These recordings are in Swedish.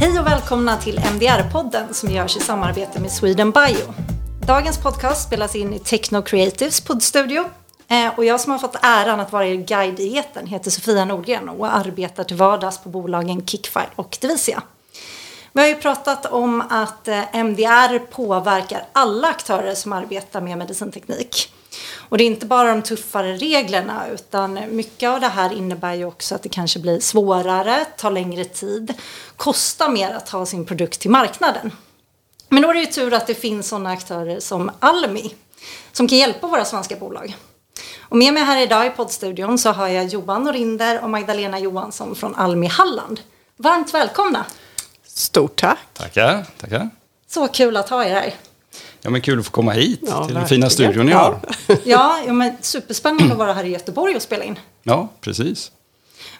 Hej och välkomna till MDR-podden som görs i samarbete med Sweden Bio. Dagens podcast spelas in i Techno Creatives poddstudio. Eh, och jag som har fått äran att vara er guide i etern heter Sofia Nordgren och arbetar till vardags på bolagen Kickfile och Devisia. Vi har ju pratat om att eh, MDR påverkar alla aktörer som arbetar med medicinteknik. Och det är inte bara de tuffare reglerna utan mycket av det här innebär ju också att det kanske blir svårare, tar längre tid, kostar mer att ta sin produkt till marknaden. Men då är det ju tur att det finns sådana aktörer som Almi som kan hjälpa våra svenska bolag. Och med mig här idag i poddstudion så har jag Johan Norinder och Magdalena Johansson från Almi Halland. Varmt välkomna! Stort tack! Tackar, tackar. Så kul att ha er här. Ja, men kul att få komma hit Ja, till den fina studion ni har. Ja, ja men superspännande att vara här i Göteborg och spela in. Ja, precis.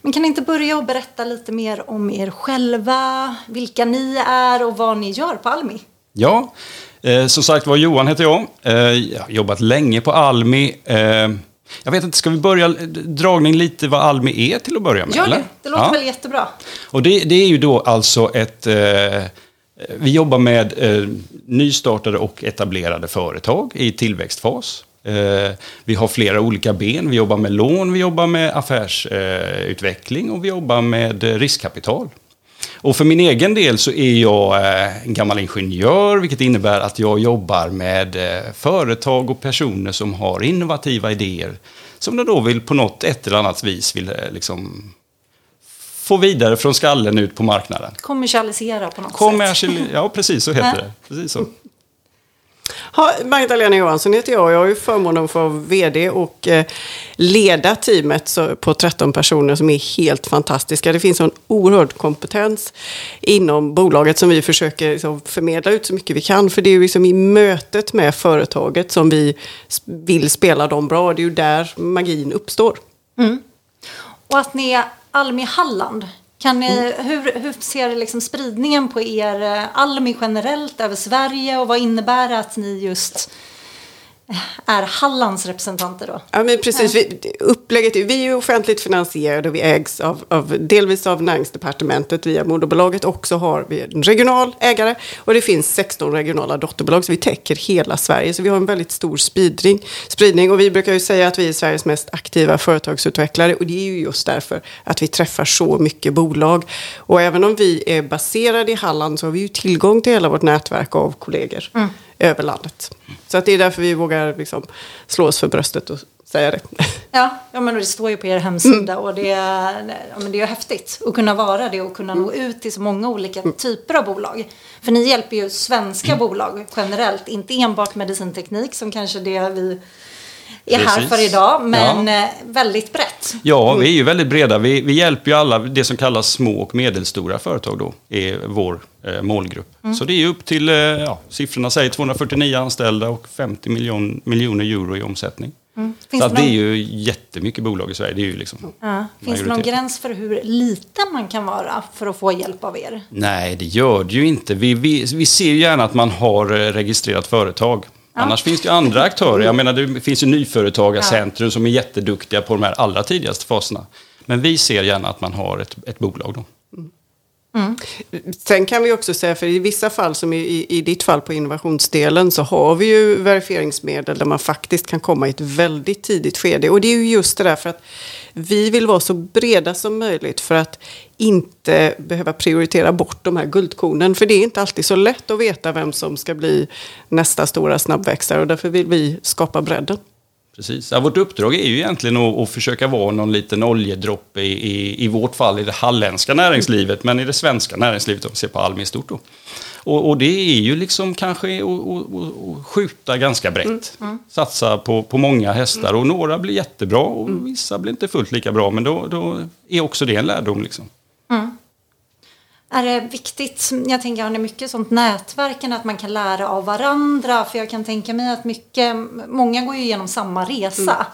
Men kan ni inte börja och berätta lite mer om er själva, vilka ni är och vad ni gör på Almi? Ja, eh, som sagt var Johan heter jag. Eh, jag har jobbat länge på Almi. Eh, jag vet inte, ska vi börja eh, dragning lite vad Almi är till att börja med? Gör eller? det, det låter Ja. väl jättebra. Och det, det är ju då alltså ett... Eh, vi jobbar med eh, nystartade och etablerade företag i tillväxtfas. Eh, vi har flera olika ben. Vi jobbar med lån, vi jobbar med affärsutveckling eh, och vi jobbar med eh, riskkapital. Och för min egen del så är jag eh, en gammal ingenjör, vilket innebär att jag jobbar med eh, företag och personer som har innovativa idéer som de då vill på något ett eller annat vis vill liksom få vidare från skallen ut på marknaden. Kommersialisera på något sätt. Kommersiell, ja precis så heter det. Precis så. Ha, Magdalena Johansson heter jag. Jag har ju förmånen att få vara vd och eh, leda teamet så, på 13 personer som är helt fantastiska. Det finns en oerhörd kompetens inom bolaget som vi försöker liksom, förmedla ut så mycket vi kan. För det är ju liksom i mötet med företaget som vi vill spela dem bra. Det är ju där magin uppstår. Och att ni Almi Halland. Kan ni, Mm. hur, hur ser liksom spridningen på er eh, Almi generellt över Sverige och vad innebär det att ni just är Hallands representanter då? Ja, men precis. Vi, upplägget, vi är ju offentligt finansierade och vi ägs av, av, delvis av näringsdepartementet via moderbolaget och så har vi en regional ägare och det finns 16 regionala dotterbolag så vi täcker hela Sverige. Så vi har en väldigt stor spridning. spridning och vi brukar ju säga att vi är Sveriges mest aktiva företagsutvecklare och det är ju just därför att vi träffar så mycket bolag. Och även om vi är baserade i Halland så har vi ju tillgång till hela vårt nätverk av kollegor över landet. Så att det är därför vi vågar liksom slå oss för bröstet och säga det. Ja, ja men det står ju på er hemsida och det är, ja, men det är ju häftigt att kunna vara det och kunna nå ut till så många olika typer av bolag. För ni hjälper ju svenska bolag generellt, inte enbart medicinteknik som kanske det vi är här Precis. för idag, men Ja. eh, väldigt brett. Ja, vi är ju väldigt breda. Vi, vi hjälper ju alla, det som kallas små och medelstora företag då, är vår eh, målgrupp. Så det är upp till, eh, ja, siffrorna säger 249 anställda och 50 miljon, miljoner euro i omsättning. Finns Så det att det är någon- ju jättemycket bolag i Sverige. Det är ju liksom Ja. Finns det någon gräns för hur liten man kan vara för att få hjälp av er? Nej, det gör det ju inte. Vi, vi, vi ser ju gärna att man har eh, registrerat företag. Annars finns det ju andra aktörer. Jag menar, det finns ju nyföretagarcentrum som är jätteduktiga på de här allra tidigaste faserna. Men vi ser gärna att man har ett, ett bolag då. Sen kan vi också säga, för i vissa fall, som i, i, i ditt fall på innovationsdelen, så har vi ju verifieringsmedel där man faktiskt kan komma i ett väldigt tidigt skede. Och det är ju just det där för att vi vill vara så breda som möjligt för att inte behöva prioritera bort de här guldkornen. För det är inte alltid så lätt att veta vem som ska bli nästa stora snabbväxare och därför vill vi skapa bredden. Precis. Ja, vårt uppdrag är ju egentligen att, att försöka vara någon liten oljedroppe i, i, i vårt fall i det halländska näringslivet, men i det svenska näringslivet om vi ser på Almi i stort då. Och, och det är ju liksom kanske att, skjuta ganska brett. Satsa på, på många hästar och några blir jättebra och vissa blir inte fullt lika bra, men då, då är också det en lärdom. Liksom. Är det viktigt, jag tänker har ni mycket sånt nätverken att man kan lära av varandra? För jag kan tänka mig att mycket, många går ju igenom samma resa.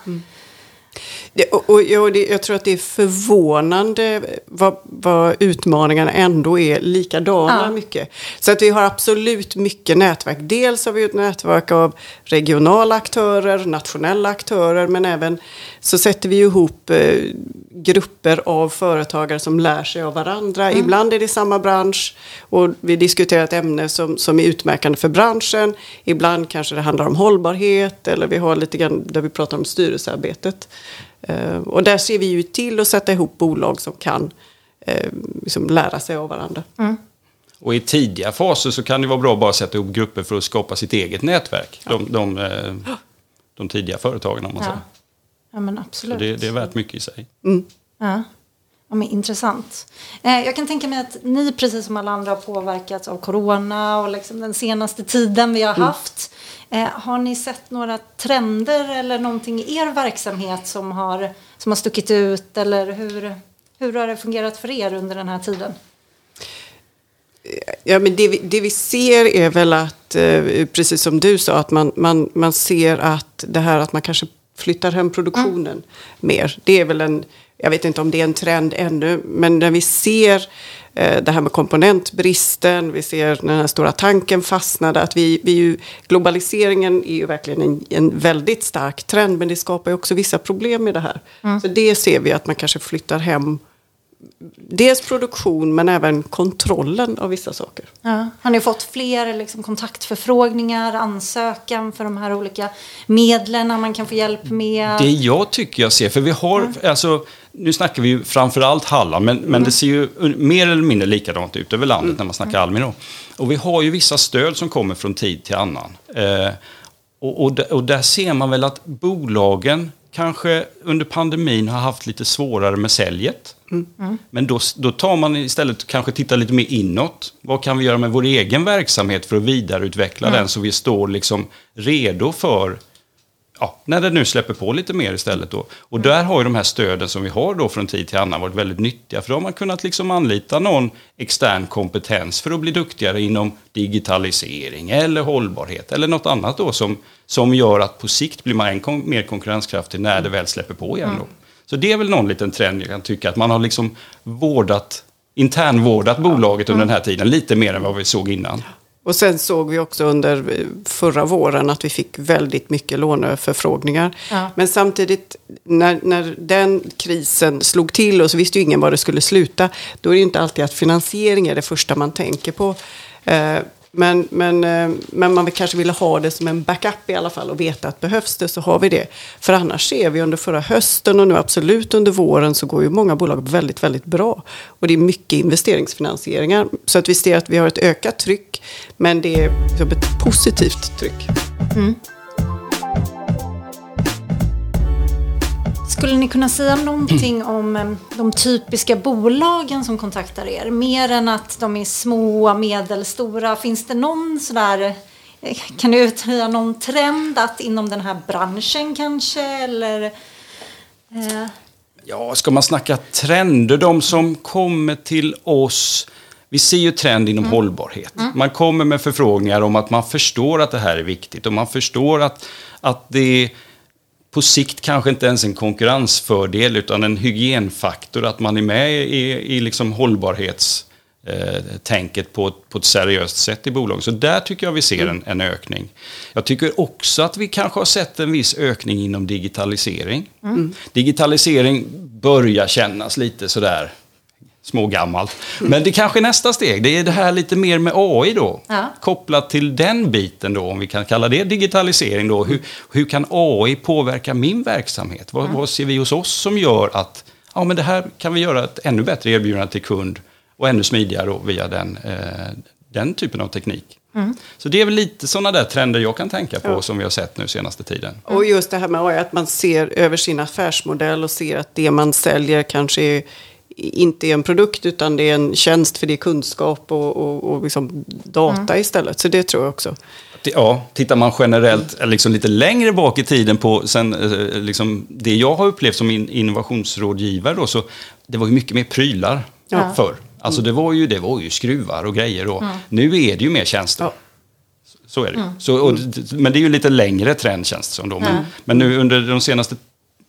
Det, och, och, det, jag tror att det är förvånande vad, vad utmaningarna ändå är likadana Ja. mycket. Så att vi har absolut mycket nätverk. Dels har vi ett nätverk av regionala aktörer, nationella aktörer, men även så sätter vi ihop eh, grupper av företagare som lär sig av varandra. Ibland är det samma bransch och vi diskuterar ett ämne som, som är utmärkande för branschen. Ibland kanske det handlar om hållbarhet eller vi har lite grann där vi pratar om styrelsearbetet. Eh, och där ser vi ju till att sätta ihop bolag som kan eh, liksom lära sig av varandra. Och i tidiga faser så kan det vara bra att bara sätta ihop grupper för att skapa sitt eget nätverk. De, de, eh, de tidiga företagen om man Ja. säger. Ja, men Så absolut. det, det är värt mycket i sig. Ja. Ja, men intressant. Eh, jag kan tänka mig att ni, precis som alla andra, har påverkats av corona och liksom den senaste tiden vi har haft. Eh, har ni sett några trender eller någonting i er verksamhet som har, som har stuckit ut? Eller hur, hur har det fungerat för er under den här tiden? Ja, men det, vi, det vi ser är väl att, eh, precis som du sa, att man, man, man ser att det här att man kanske flyttar hem produktionen mer. Det är väl en, jag vet inte om det är en trend ännu, men när vi ser eh, det här med komponentbristen, vi ser den här stora tanken fastnade, att vi, vi ju, globaliseringen är ju verkligen en, en väldigt stark trend, men det skapar ju också vissa problem med det här. Så det ser vi att man kanske flyttar hem dels produktion men även kontrollen av vissa saker. Ja. Har ni fått fler liksom, kontaktförfrågningar, ansökan för de här olika medlen man kan få hjälp med? Det jag tycker jag ser, för vi har, alltså, nu snackar vi ju framförallt Halland, men, men det ser ju mer eller mindre likadant ut över landet när man snackar Almi då. Och vi har ju vissa stöd som kommer från tid till annan. Eh, och, och, och där ser man väl att bolagen kanske under pandemin har haft lite svårare med säljet. Men då, då tar man istället kanske tittar lite mer inåt. Vad kan vi göra med vår egen verksamhet för att vidareutveckla den så vi står liksom redo för ja, när det nu släpper på lite mer istället. Då. Och där har ju de här stöden som vi har då från tid till annan varit väldigt nyttiga. För då har man kunnat liksom anlita någon extern kompetens för att bli duktigare inom digitalisering eller hållbarhet eller något annat då som, som gör att på sikt blir man än kon- mer konkurrenskraftig när det väl släpper på igen. Då. Så det är väl någon liten trend jag kan tycka att man har liksom vårdat, internvårdat bolaget under den här tiden lite mer än vad vi såg innan. Och sen såg vi också under eh, förra våren att vi fick väldigt mycket låneförfrågningar. Ja. Men samtidigt när, när den krisen slog till och så visste ju ingen var det skulle sluta. Då är det ju inte alltid att finansiering är det första man tänker på. Men, men, eh, men man kanske ville ha det som en backup i alla fall och veta att behövs det så har vi det. För annars ser vi under förra hösten och nu absolut under våren så går ju många bolag väldigt, väldigt bra. Och det är mycket investeringsfinansieringar. Så att vi ser att vi har ett ökat tryck men det är ett positivt tryck. Mm. Skulle ni kunna säga någonting om de typiska bolagen som kontaktar er? Mer än att de är små, medelstora. Finns det någon sådär... eh, Kan du utröja någon trend att inom den här branschen kanske? Eller... Eh, Ja, ska man snacka trender, de som kommer till oss. Vi ser ju trend inom hållbarhet. Man kommer med förfrågningar om att man förstår att det här är viktigt och man förstår att, att det på sikt kanske inte ens en konkurrensfördel utan en hygienfaktor att man är med i, i liksom hållbarhetstänket tänket på, ett- på ett seriöst sätt i bolaget. Så där tycker jag vi ser en, en ökning. Jag tycker också att vi kanske har sett en viss ökning inom digitalisering. Digitalisering börjar kännas lite sådär smågammalt. Men det kanske är nästa steg. Det är det här lite mer med AI då. Ja. Kopplat till den biten då, om vi kan kalla det digitalisering då. Hur, hur kan AI påverka min verksamhet? Vad, vad ser vi hos oss som gör att ja, men det här kan vi göra ett ännu bättre erbjudande till kund och ännu smidigare då via den, eh, den typen av teknik. Så det är väl lite sådana där trender jag kan tänka på som vi har sett nu senaste tiden. Och just det här med AI, att man ser över sin affärsmodell och ser att det man säljer kanske är, inte är en produkt utan det är en tjänst för det är kunskap och, och, och liksom data istället. Så det tror jag också. Ja, tittar man generellt liksom lite längre bak i tiden på sen, eh, liksom, det jag har upplevt som in, innovationsrådgivare då, så det var ju mycket mer prylar Ja. förr. Alltså det var, ju, det var ju skruvar och grejer. Och Nu är det ju mer tjänster. Ja. Så är det ju. så, och, Men det är ju lite längre trend känns det som då. Men, men nu under de senaste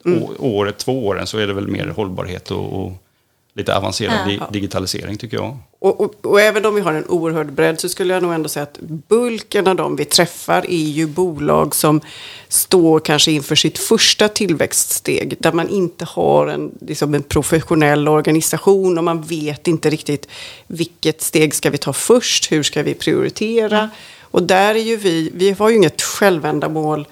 å- året, två åren så är det väl mer hållbarhet och, och lite avancerad Ja. di- digitalisering tycker jag. Och, och, och även om vi har en oerhörd bredd så skulle jag nog ändå säga att bulken av de vi träffar är ju bolag som står kanske inför sitt första tillväxtsteg. Där man inte har en, liksom en professionell organisation och man vet inte riktigt vilket steg ska vi ta först, hur ska vi prioritera. Och där är ju vi, vi har ju inget självändamål.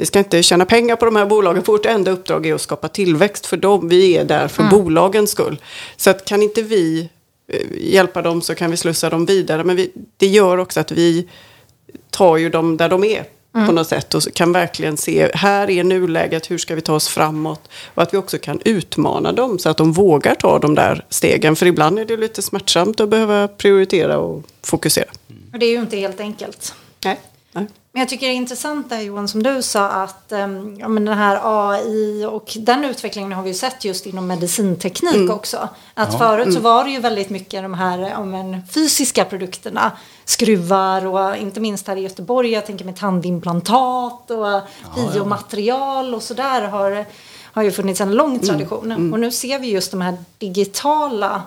Vi ska inte tjäna pengar på de här bolagen. Vårt enda uppdrag är att skapa tillväxt för dem. Vi är där för bolagens skull. Så att kan inte vi eh, hjälpa dem så kan vi slussa dem vidare. Men vi, det gör också att vi tar ju dem där de är på något sätt och kan verkligen se, här är nuläget, hur ska vi ta oss framåt? Och att vi också kan utmana dem så att de vågar ta de där stegen. För ibland är det lite smärtsamt att behöva prioritera och fokusera. Och det är ju inte helt enkelt. Nej. Nej. Men jag tycker det är intressant där Johan som du sa att um, ja, men den här AI och den utvecklingen har vi ju sett just inom medicinteknik också. Att förut så var det ju väldigt mycket de här ja, men, fysiska produkterna. Skruvar och inte minst här i Göteborg, jag tänker med tandimplantat och biomaterial och sådär har, har ju funnits en lång tradition. Och nu ser vi just de här digitala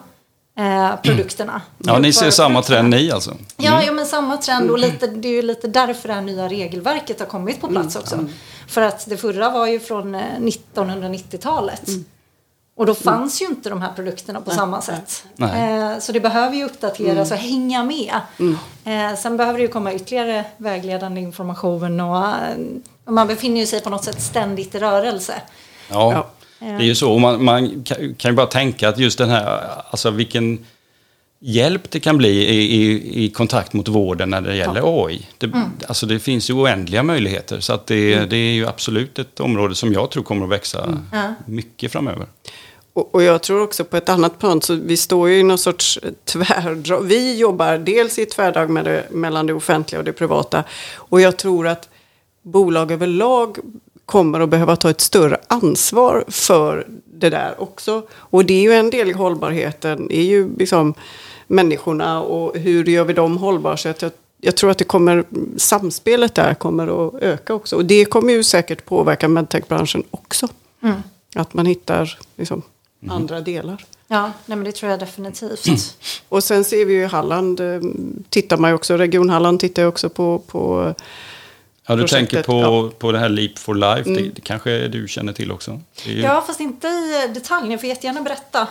eh, produkterna. Ja, ni ser samma trend ni alltså? Ja, ja, men samma trend och lite, det är ju lite därför det här nya regelverket har kommit på plats också. För att det förra var ju från eh, 1990-talet. Och då fanns ju inte de här produkterna på samma sätt. Nej. Eh, så det behöver ju uppdateras och hänga med. Eh, sen behöver det ju komma ytterligare vägledande information och eh, man befinner ju sig på något sätt ständigt i rörelse. Ja. Det är ju så. Och man, man kan ju bara tänka att just den här, alltså vilken hjälp det kan bli i, i, i kontakt mot vården när det gäller AI. Det, Alltså det finns ju oändliga möjligheter. Så att det, det är ju absolut ett område som jag tror kommer att växa mycket framöver. Och, och jag tror också på ett annat plan, så vi står ju i någon sorts tvärdrag. Vi jobbar dels i ett tvärdrag med det, mellan det offentliga och det privata. Och jag tror att bolag överlag kommer att behöva ta ett större ansvar för det där också. Och det är ju en del i hållbarheten, är ju liksom människorna och hur gör vi dem hållbara. Så att jag, jag tror att det kommer, samspelet där kommer att öka också. Och det kommer ju säkert påverka medtech-branschen också. Att man hittar liksom, andra delar. Ja, nej, men det tror jag definitivt. Och sen ser vi ju i Halland, eh, tittar man ju också, Region Halland tittar ju också på, på Ja, du Projektet, tänker på, ja. på det här Leap for Life, det, det kanske du känner till också? Ju... Ja, fast inte i detalj. Ni får jättegärna berätta.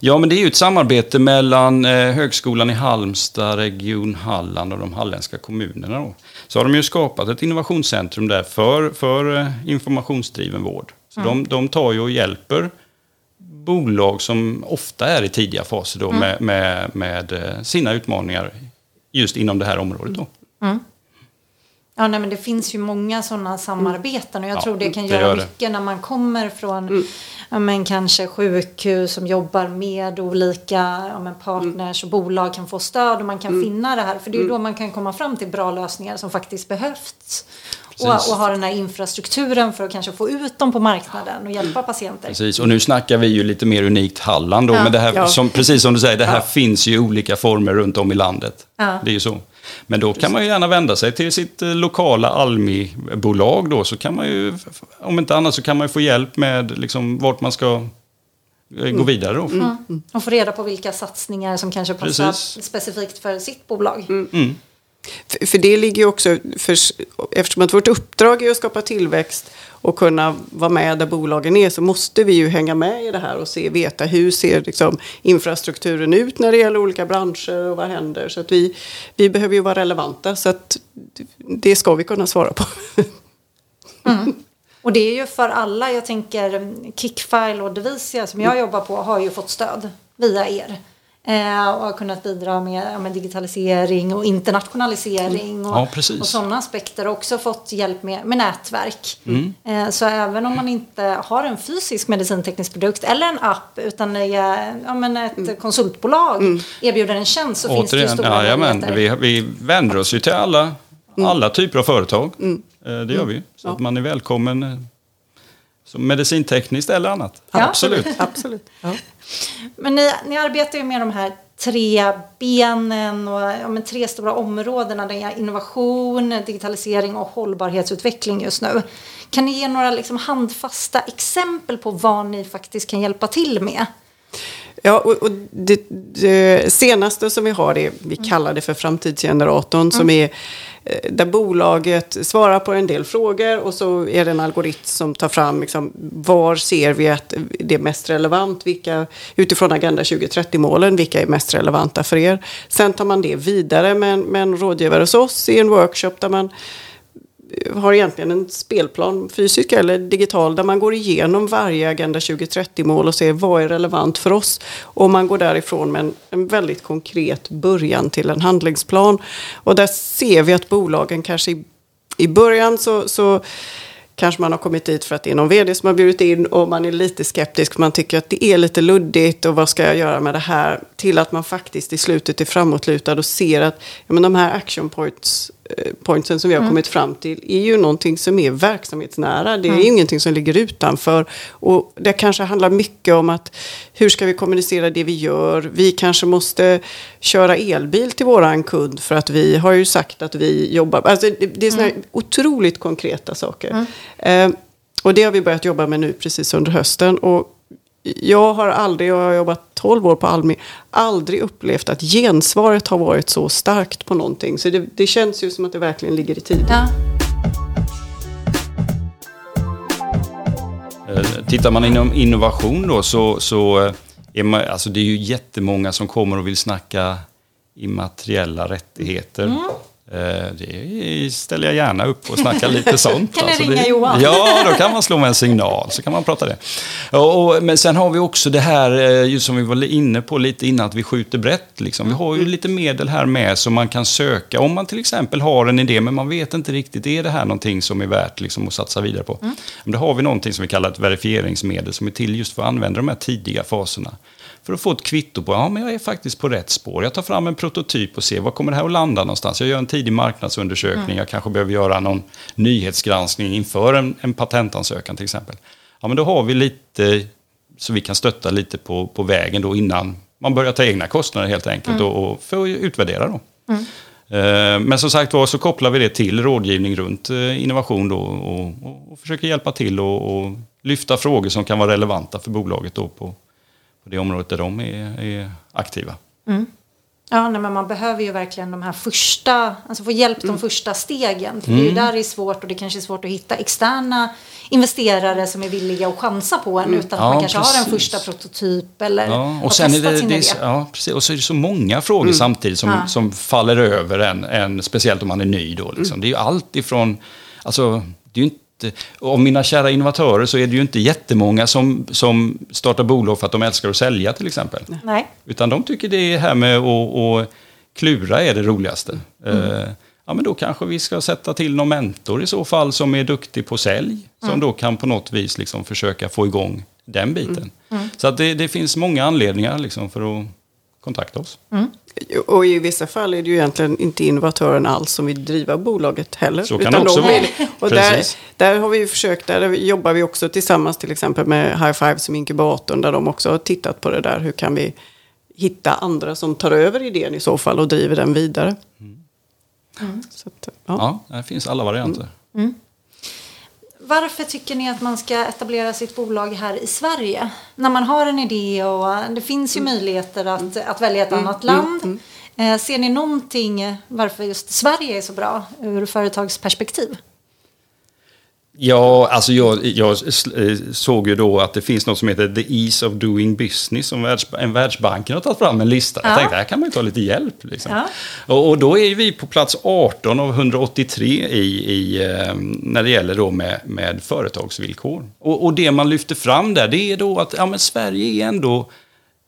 Ja, men det är ju ett samarbete mellan eh, Högskolan i Halmstad, Region Halland och de halländska kommunerna. Då. Så har de ju skapat ett innovationscentrum där för, för eh, informationsdriven vård. Så de, de tar ju och hjälper bolag som ofta är i tidiga faser då med, med, med eh, sina utmaningar just inom det här området. Då. Ja, nej, men det finns ju många sådana samarbeten och jag Ja, tror det kan det göra gör det. mycket när man kommer från ja, men kanske sjukhus som jobbar med olika ja, men partners och bolag kan få stöd och man kan finna det här. För det är ju då man kan komma fram till bra lösningar som faktiskt behövs. Och, och ha den här infrastrukturen för att kanske få ut dem på marknaden och hjälpa patienter. Precis, och nu snackar vi ju lite mer unikt Halland då, Ja. men det här, som, precis som du säger, det här finns ju i olika former runt om i landet. Det är ju så. Men då kan man ju gärna vända sig till sitt eh, lokala Almi-bolag då, så kan man ju, om inte annat så kan man ju få hjälp med liksom vart man ska eh, gå vidare då. Mm. Och få reda på vilka satsningar som kanske passar Precis. specifikt för sitt bolag. För, för det ligger ju också, för, eftersom att vårt uppdrag är att skapa tillväxt och kunna vara med där bolagen är så måste vi ju hänga med i det här och se, veta hur ser liksom, infrastrukturen ut när det gäller olika branscher och vad händer. Så att vi, vi behöver ju vara relevanta så att det ska vi kunna svara på. Och det är ju för alla. Jag tänker mm, Kickfile och Devisia som jag jobbar på har ju fått stöd via er. Eh, och har kunnat bidra med, ja, med digitalisering och internationalisering och, Ja, och sådana aspekter. Och också fått hjälp med, med nätverk. Eh, så även om man inte har en fysisk medicinteknisk produkt eller en app utan är, ja, men ett konsultbolag erbjuder en tjänst så finns det ju Återigen, stora jajamän, möjligheter. vi, vi vänder oss ju till alla, alla typer av företag. Eh, Det gör vi. Så att man är välkommen som medicintekniskt eller annat. Ja. Absolut. Absolut. Ja. Men ni, ni arbetar ju med de här tre benen och ja, men tre stora områdena. Det är innovation, digitalisering och hållbarhetsutveckling just nu. Kan ni ge några liksom handfasta exempel på vad ni faktiskt kan hjälpa till med? Ja, och, och det, det, senaste som vi har är, vi kallar det för framtidsgeneratorn, mm. som är Eh, där bolaget svarar på en del frågor och så är det en algoritm som tar fram liksom, var ser vi att det är mest relevant, vilka, utifrån Agenda 2030-målen, vilka är mest relevanta för er. Sen tar man det vidare med, med en rådgivare hos oss i en workshop där man har egentligen en spelplan, fysisk eller digital, där man går igenom varje Agenda 2030-mål och ser vad är relevant för oss. Och man går därifrån med en, en, väldigt konkret början till en handlingsplan. Och där ser vi att bolagen kanske i, i början så, så kanske man har kommit dit för att det är någon vd som har bjudit in och man är lite skeptisk. Man tycker att det är lite luddigt och vad ska jag göra med det här? Till att man faktiskt i slutet är framåtlutad och ser att ja, men de här action points pointsen som vi har mm. kommit fram till är ju någonting som är verksamhetsnära. Det är mm. ingenting som ligger utanför. Och det kanske handlar mycket om att hur ska vi kommunicera det vi gör? Vi kanske måste köra elbil till våran kund för att vi har ju sagt att vi jobbar. Alltså det, det är sådana mm. otroligt konkreta saker. Mm. Eh, och det har vi börjat jobba med nu precis under hösten. Och jag har aldrig, jag har jobbat 12 år på Almi, aldrig upplevt att gensvaret har varit så starkt på någonting. Så det, det känns ju som att det verkligen ligger i tiden. Ja. Eh, tittar man inom innovation då så, så eh, är man, alltså det är ju jättemånga som kommer och vill snacka immateriella rättigheter. Mm. Eh, det ställer jag gärna upp och snackar lite sånt. kan ni alltså ringa det, Johan? Ja, då kan man slå med en signal så kan man prata det. Och, men sen har vi också det här, eh, just som vi var inne på lite innan, att vi skjuter brett. Liksom. Vi har ju lite medel här med som man kan söka. Om man till exempel har en idé men man vet inte riktigt, är det här någonting som är värt liksom, att satsa vidare på? Mm. Då har vi någonting som vi kallar ett verifieringsmedel som är till just för att använda de här tidiga faserna för att få ett kvitto på att ja, jag är faktiskt på rätt spår. Jag tar fram en prototyp och ser var kommer det här att landa någonstans. Jag gör en tidig marknadsundersökning. Mm. Jag kanske behöver göra någon nyhetsgranskning inför en, en patentansökan till exempel. Ja, men då har vi lite så vi kan stötta lite på, på vägen då innan man börjar ta egna kostnader helt enkelt mm. och, och för att utvärdera då. Mm. Eh, men som sagt var så kopplar vi det till rådgivning runt eh, innovation då och, och, och försöker hjälpa till och, och, lyfta frågor som kan vara relevanta för bolaget då på, på det området där de är, är aktiva. Mm. Ja, nej, men man behöver ju verkligen de här första, alltså få hjälp de mm. första stegen. För mm. det är ju mm. där det är svårt och det kanske är svårt att hitta externa investerare som är villiga att chansa på en mm. utan att ja, man kanske precis. har en första prototyp eller ja, och sen är det, det är, ja, precis. Och så är det så många frågor mm. samtidigt som, ja. som faller över en, en, speciellt om man är ny då. Liksom. Det är ju allt ifrån, alltså det är ju inte av mina kära innovatörer så är det ju inte jättemånga som, som startar bolag för att de älskar att sälja till exempel. Nej. Utan de tycker det här med att, att klura är det roligaste. Mm. Uh, ja, men då kanske vi ska sätta till någon mentor i så fall som är duktig på sälj. Som mm. då kan på något vis liksom försöka få igång den biten. Mm. mm. Så att det, det, finns många anledningar liksom för att kontakta oss. Mm. Och i vissa fall är det ju egentligen inte innovatören alls som vill driva bolaget heller. Så kan det också vara. Och där, där har vi försökt, där jobbar vi också tillsammans till exempel med High Five som inkubatorn där de också har tittat på det där. Hur kan vi hitta andra som tar över idén i så fall och driver den vidare. Mm. Mm. Att, ja. ja, det finns alla varianter. Mm. Mm. Varför tycker ni att man ska etablera sitt bolag här i Sverige? När man har en idé och det finns ju mm. möjligheter att, att välja ett mm. annat land. Mm. Eh, ser ni någonting varför just Sverige är så bra ur företagsperspektiv? Ja, alltså jag, jag, eh, såg ju då att det finns något som heter The Ease of Doing Business som världs, en Världsbanken har tagit fram en lista. Ja. Jag tänkte, här kan man ju ta lite hjälp. Liksom. Ja. Och, och, då är vi på plats 18 av 183 i, i, ehm, när det gäller då med, med företagsvillkor. Och, och det man lyfter fram där, det är då att ja, men Sverige är ändå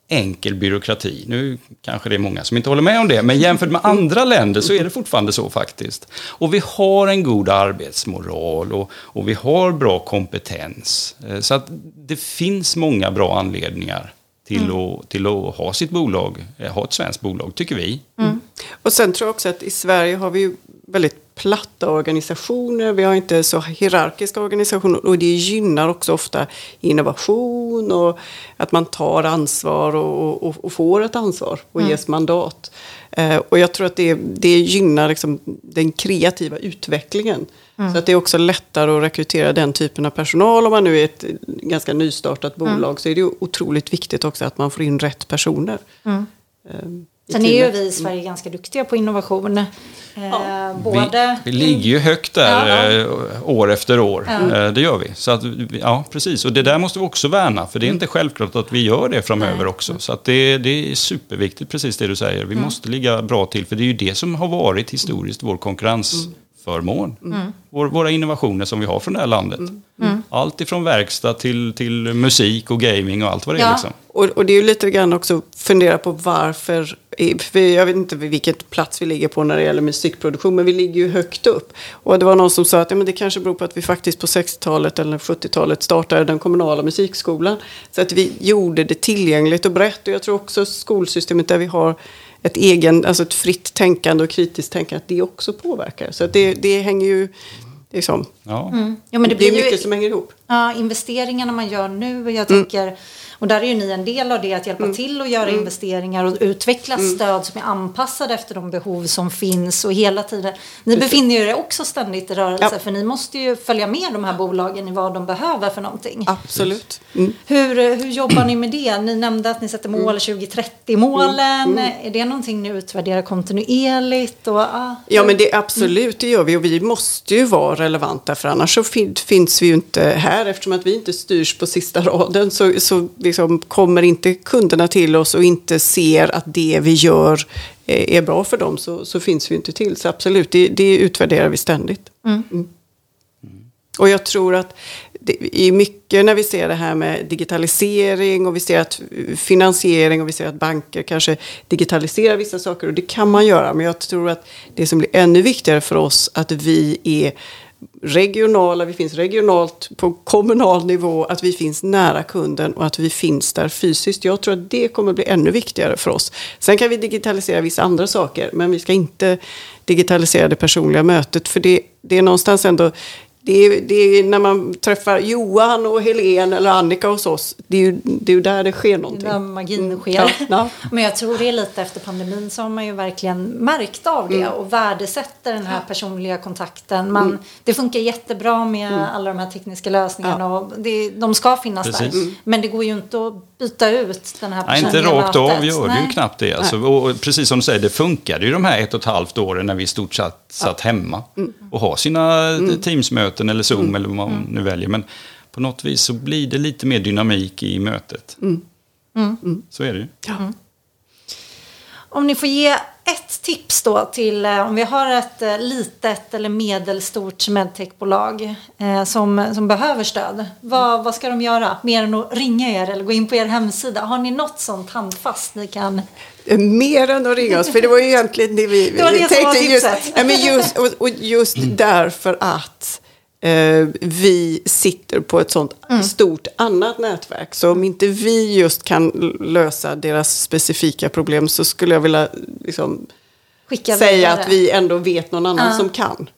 enkel byråkrati. Nu kanske det är många som inte håller med om det, men jämfört med andra länder så är det fortfarande så faktiskt. Och vi har en god arbetsmoral och, och vi har bra kompetens. Eh, så att det finns många bra anledningar till, mm. att, till att ha sitt bolag, eh, ha ett svenskt bolag, tycker vi. Mm. Och sen tror jag också att i Sverige har vi ju väldigt platta organisationer, vi har inte så hierarkiska organisationer och det gynnar också ofta innovation och att man tar ansvar och, och, och får ett ansvar och mm. ges mandat. Eh, och jag tror att det, det gynnar liksom den kreativa utvecklingen. Mm. Så att det är också lättare att rekrytera den typen av personal. Om man nu är ett ganska nystartat bolag mm. så är det otroligt viktigt också att man får in rätt personer. Mm. Sen är ju vi i Sverige ganska duktiga på innovation. Ja. Eh, både... vi, vi, ligger ju högt där ja, ja. Eh, år efter år. Eh, det gör vi. Så att, ja, precis. Och det där måste vi också värna. För det är inte självklart att vi gör det framöver också. Så att det, det är superviktigt, precis det du säger. Vi mm. måste ligga bra till. För det är ju det som har varit historiskt vår konkurrensförmån. Mm. Vår, våra innovationer som vi har från det här landet. Mm. mm. Allt ifrån verkstad till, till musik och gaming och allt vad det är. Liksom. Och, och, det är ju lite grann också fundera på varför för jag vet inte vilket plats vi ligger på när det gäller musikproduktion, men vi ligger ju högt upp. Och det var någon som sa att ja, men det kanske beror på att vi faktiskt på 60-talet eller 70-talet startade den kommunala musikskolan. Så att vi gjorde det tillgängligt och brett. Och jag tror också skolsystemet där vi har ett, egen, alltså ett fritt tänkande och kritiskt tänkande, att det också påverkar. Så att det, det hänger ju Liksom. Ja. Mm. Ja, men det, det är mycket ju, som hänger ihop. Ja, investeringarna man gör nu. Jag tänker, mm. Och där är ju ni en del av det, att hjälpa mm. till att göra mm. investeringar och utveckla mm. stöd som är anpassade efter de behov som finns. Och hela tiden, ni befinner er också ständigt i rörelse, ja. för ni måste ju följa med de här bolagen i vad de behöver för någonting. Absolut. Mm. Hur, hur jobbar ni med det? Ni nämnde att ni sätter mål 2030-målen. Mm. Är det någonting ni utvärderar kontinuerligt? Och, ah, ja, men det, absolut, det gör vi. Och vi måste ju vara relevanta, för annars så finns vi ju inte här. Eftersom att vi inte styrs på sista raden så, så liksom kommer inte kunderna till oss och inte ser att det vi gör eh, är bra för dem så, så finns vi inte till. Så absolut, det, det utvärderar vi ständigt. Mm. Mm. Och jag tror att det är mycket när vi ser det här med digitalisering och vi ser att finansiering och vi ser att banker kanske digitaliserar vissa saker och det kan man göra. Men jag tror att det som blir ännu viktigare för oss att vi är regionala, vi finns regionalt på kommunal nivå, att vi finns nära kunden och att vi finns där fysiskt. Jag tror att det kommer bli ännu viktigare för oss. Sen kan vi digitalisera vissa andra saker, men vi ska inte digitalisera det personliga mötet, för det, det är någonstans ändå det är, det är, när man träffar Johan och Helen eller Annika hos oss, det är ju, det är där det sker någonting. Där magin mm. sker. Ja, ja. Men jag tror det är lite efter pandemin så har man ju verkligen märkt av det mm. och värdesätter den här personliga kontakten. Man, mm. Det funkar jättebra med mm. alla de här tekniska lösningarna ja. och det, de ska finnas Precis. där. Men det går ju inte att byta ut den här personliga Nej, inte rakt av gör det ju knappt det. Alltså, och precis som du säger, det funkade ju de här ett och ett halvt åren när vi i stort sett satt hemma mm. och har sina mm. Teamsmöten eller Zoom mm. eller vad man mm. nu väljer. Men på något vis så blir det lite mer dynamik i mötet. Mm. Mm. Så är det ju. Ja. Om ni får ge ett tips då till eh, om vi har ett eh, litet eller medelstort medtechbolag eh, som, som behöver stöd. Vad, vad ska de göra? Mer än att ringa er eller gå in på er hemsida. Har ni något sånt handfast ni kan Mer än att ringa oss, för det var ju egentligen det vi, det var det tänkte. Som var just, ja, men just, och, och just därför att eh, vi sitter på ett sånt mm. stort annat nätverk. Så om inte vi just kan lösa deras specifika problem så skulle jag vilja liksom, säga att vi ändå vet någon annan uh. som kan.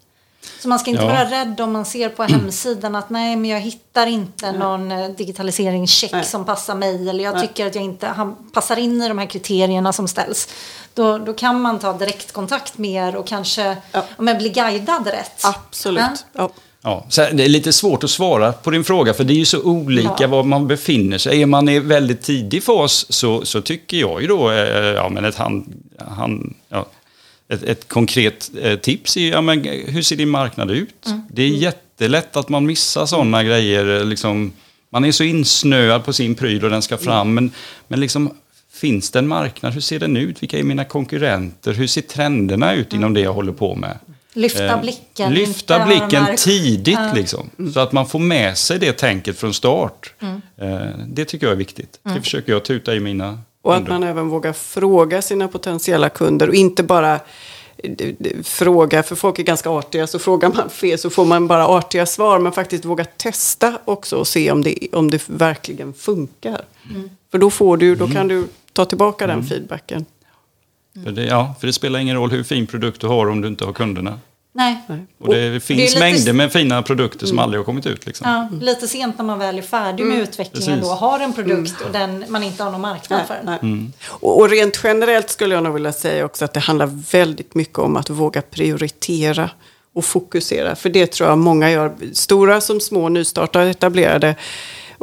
Så man ska inte ja. vara rädd om man ser på hemsidan att nej, men jag hittar inte nej. någon eh, digitaliseringscheck nej. som passar mig eller jag nej. tycker att jag inte han passar in i de här kriterierna som ställs. Då, då kan man ta direktkontakt med er och kanske ja. men, bli guidad rätt. Absolut. Ja. Ja, så det är lite svårt att svara på din fråga, för det är ju så olika ja. var man befinner sig. Är man i väldigt tidig fas så, så tycker jag ju då, eh, ja men ett hand, hand ja, ett, ett konkret eh, tips är ja, men, hur ser din marknad ut? Mm. Det är jättelätt att man missar sådana mm. grejer. Liksom, man är så insnöad på sin pryl och den ska fram. Mm. Men, men liksom, finns det en marknad? Hur ser den ut? Vilka är mina konkurrenter? Hur ser trenderna ut inom det jag håller på med? Lyfta eh, blicken. Lyfta blicken tidigt ja. liksom. Mm. Så att man får med sig det tänket från start. Mm. Eh, det tycker jag är viktigt. Det mm. försöker jag tuta i mina och att man även vågar fråga sina potentiella kunder och inte bara eh, fråga, för folk är ganska artiga, så frågar man fel så får man bara artiga svar. Men faktiskt våga testa också och se om det, om det verkligen funkar. Mm. För då, får du, då kan mm. du ta tillbaka den mm. feedbacken. För det, ja, för det spelar ingen roll hur fin produkt du har om du inte har kunderna. Nej. Och det finns lite- mängder med fina produkter som aldrig har kommit ut. Liksom. Ja, lite sent när man väl är färdig med utvecklingen Precis. då, har en produkt och den, man inte har någon marknad för Nej, den. Och, och rent generellt skulle jag nog vilja säga också att det handlar väldigt mycket om att våga prioritera och fokusera. För det tror jag många gör, stora som små, nystartade, etablerade.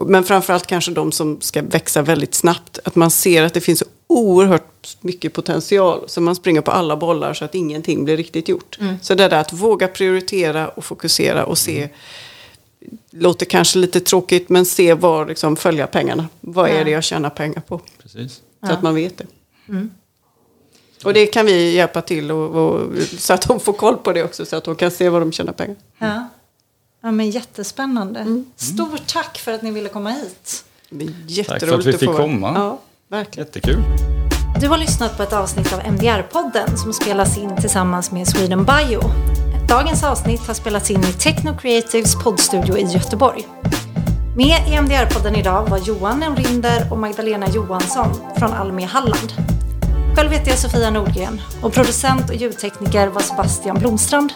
Men framförallt kanske de som ska växa väldigt snabbt. Att man ser att det finns oerhört mycket potential. Så man springer på alla bollar så att ingenting blir riktigt gjort. Så det där att våga prioritera och fokusera och se låter kanske lite tråkigt, men se var, liksom, följa pengarna. Vad är det jag tjänar pengar på? Precis. Så att man vet det. Och det kan vi hjälpa till och, och, så att de får koll på det också. Så att de kan se var de tjänar pengar. Ja. ja, men jättespännande. Mm. Stort tack för att ni ville komma hit. Det är Tack jätteroligt för att vi fick få- komma. Ja, verkligen. Jättekul. Du har lyssnat på ett avsnitt av MDR-podden som spelas in tillsammans med Sweden Bio. Dagens avsnitt har spelats in i Techno Creatives poddstudio i Göteborg. Med i MDR-podden idag var Johan Enrinder och Magdalena Johansson från Almi Halland. Själv heter jag Sofia Nordgren och producent och ljudtekniker var Sebastian Blomstrand.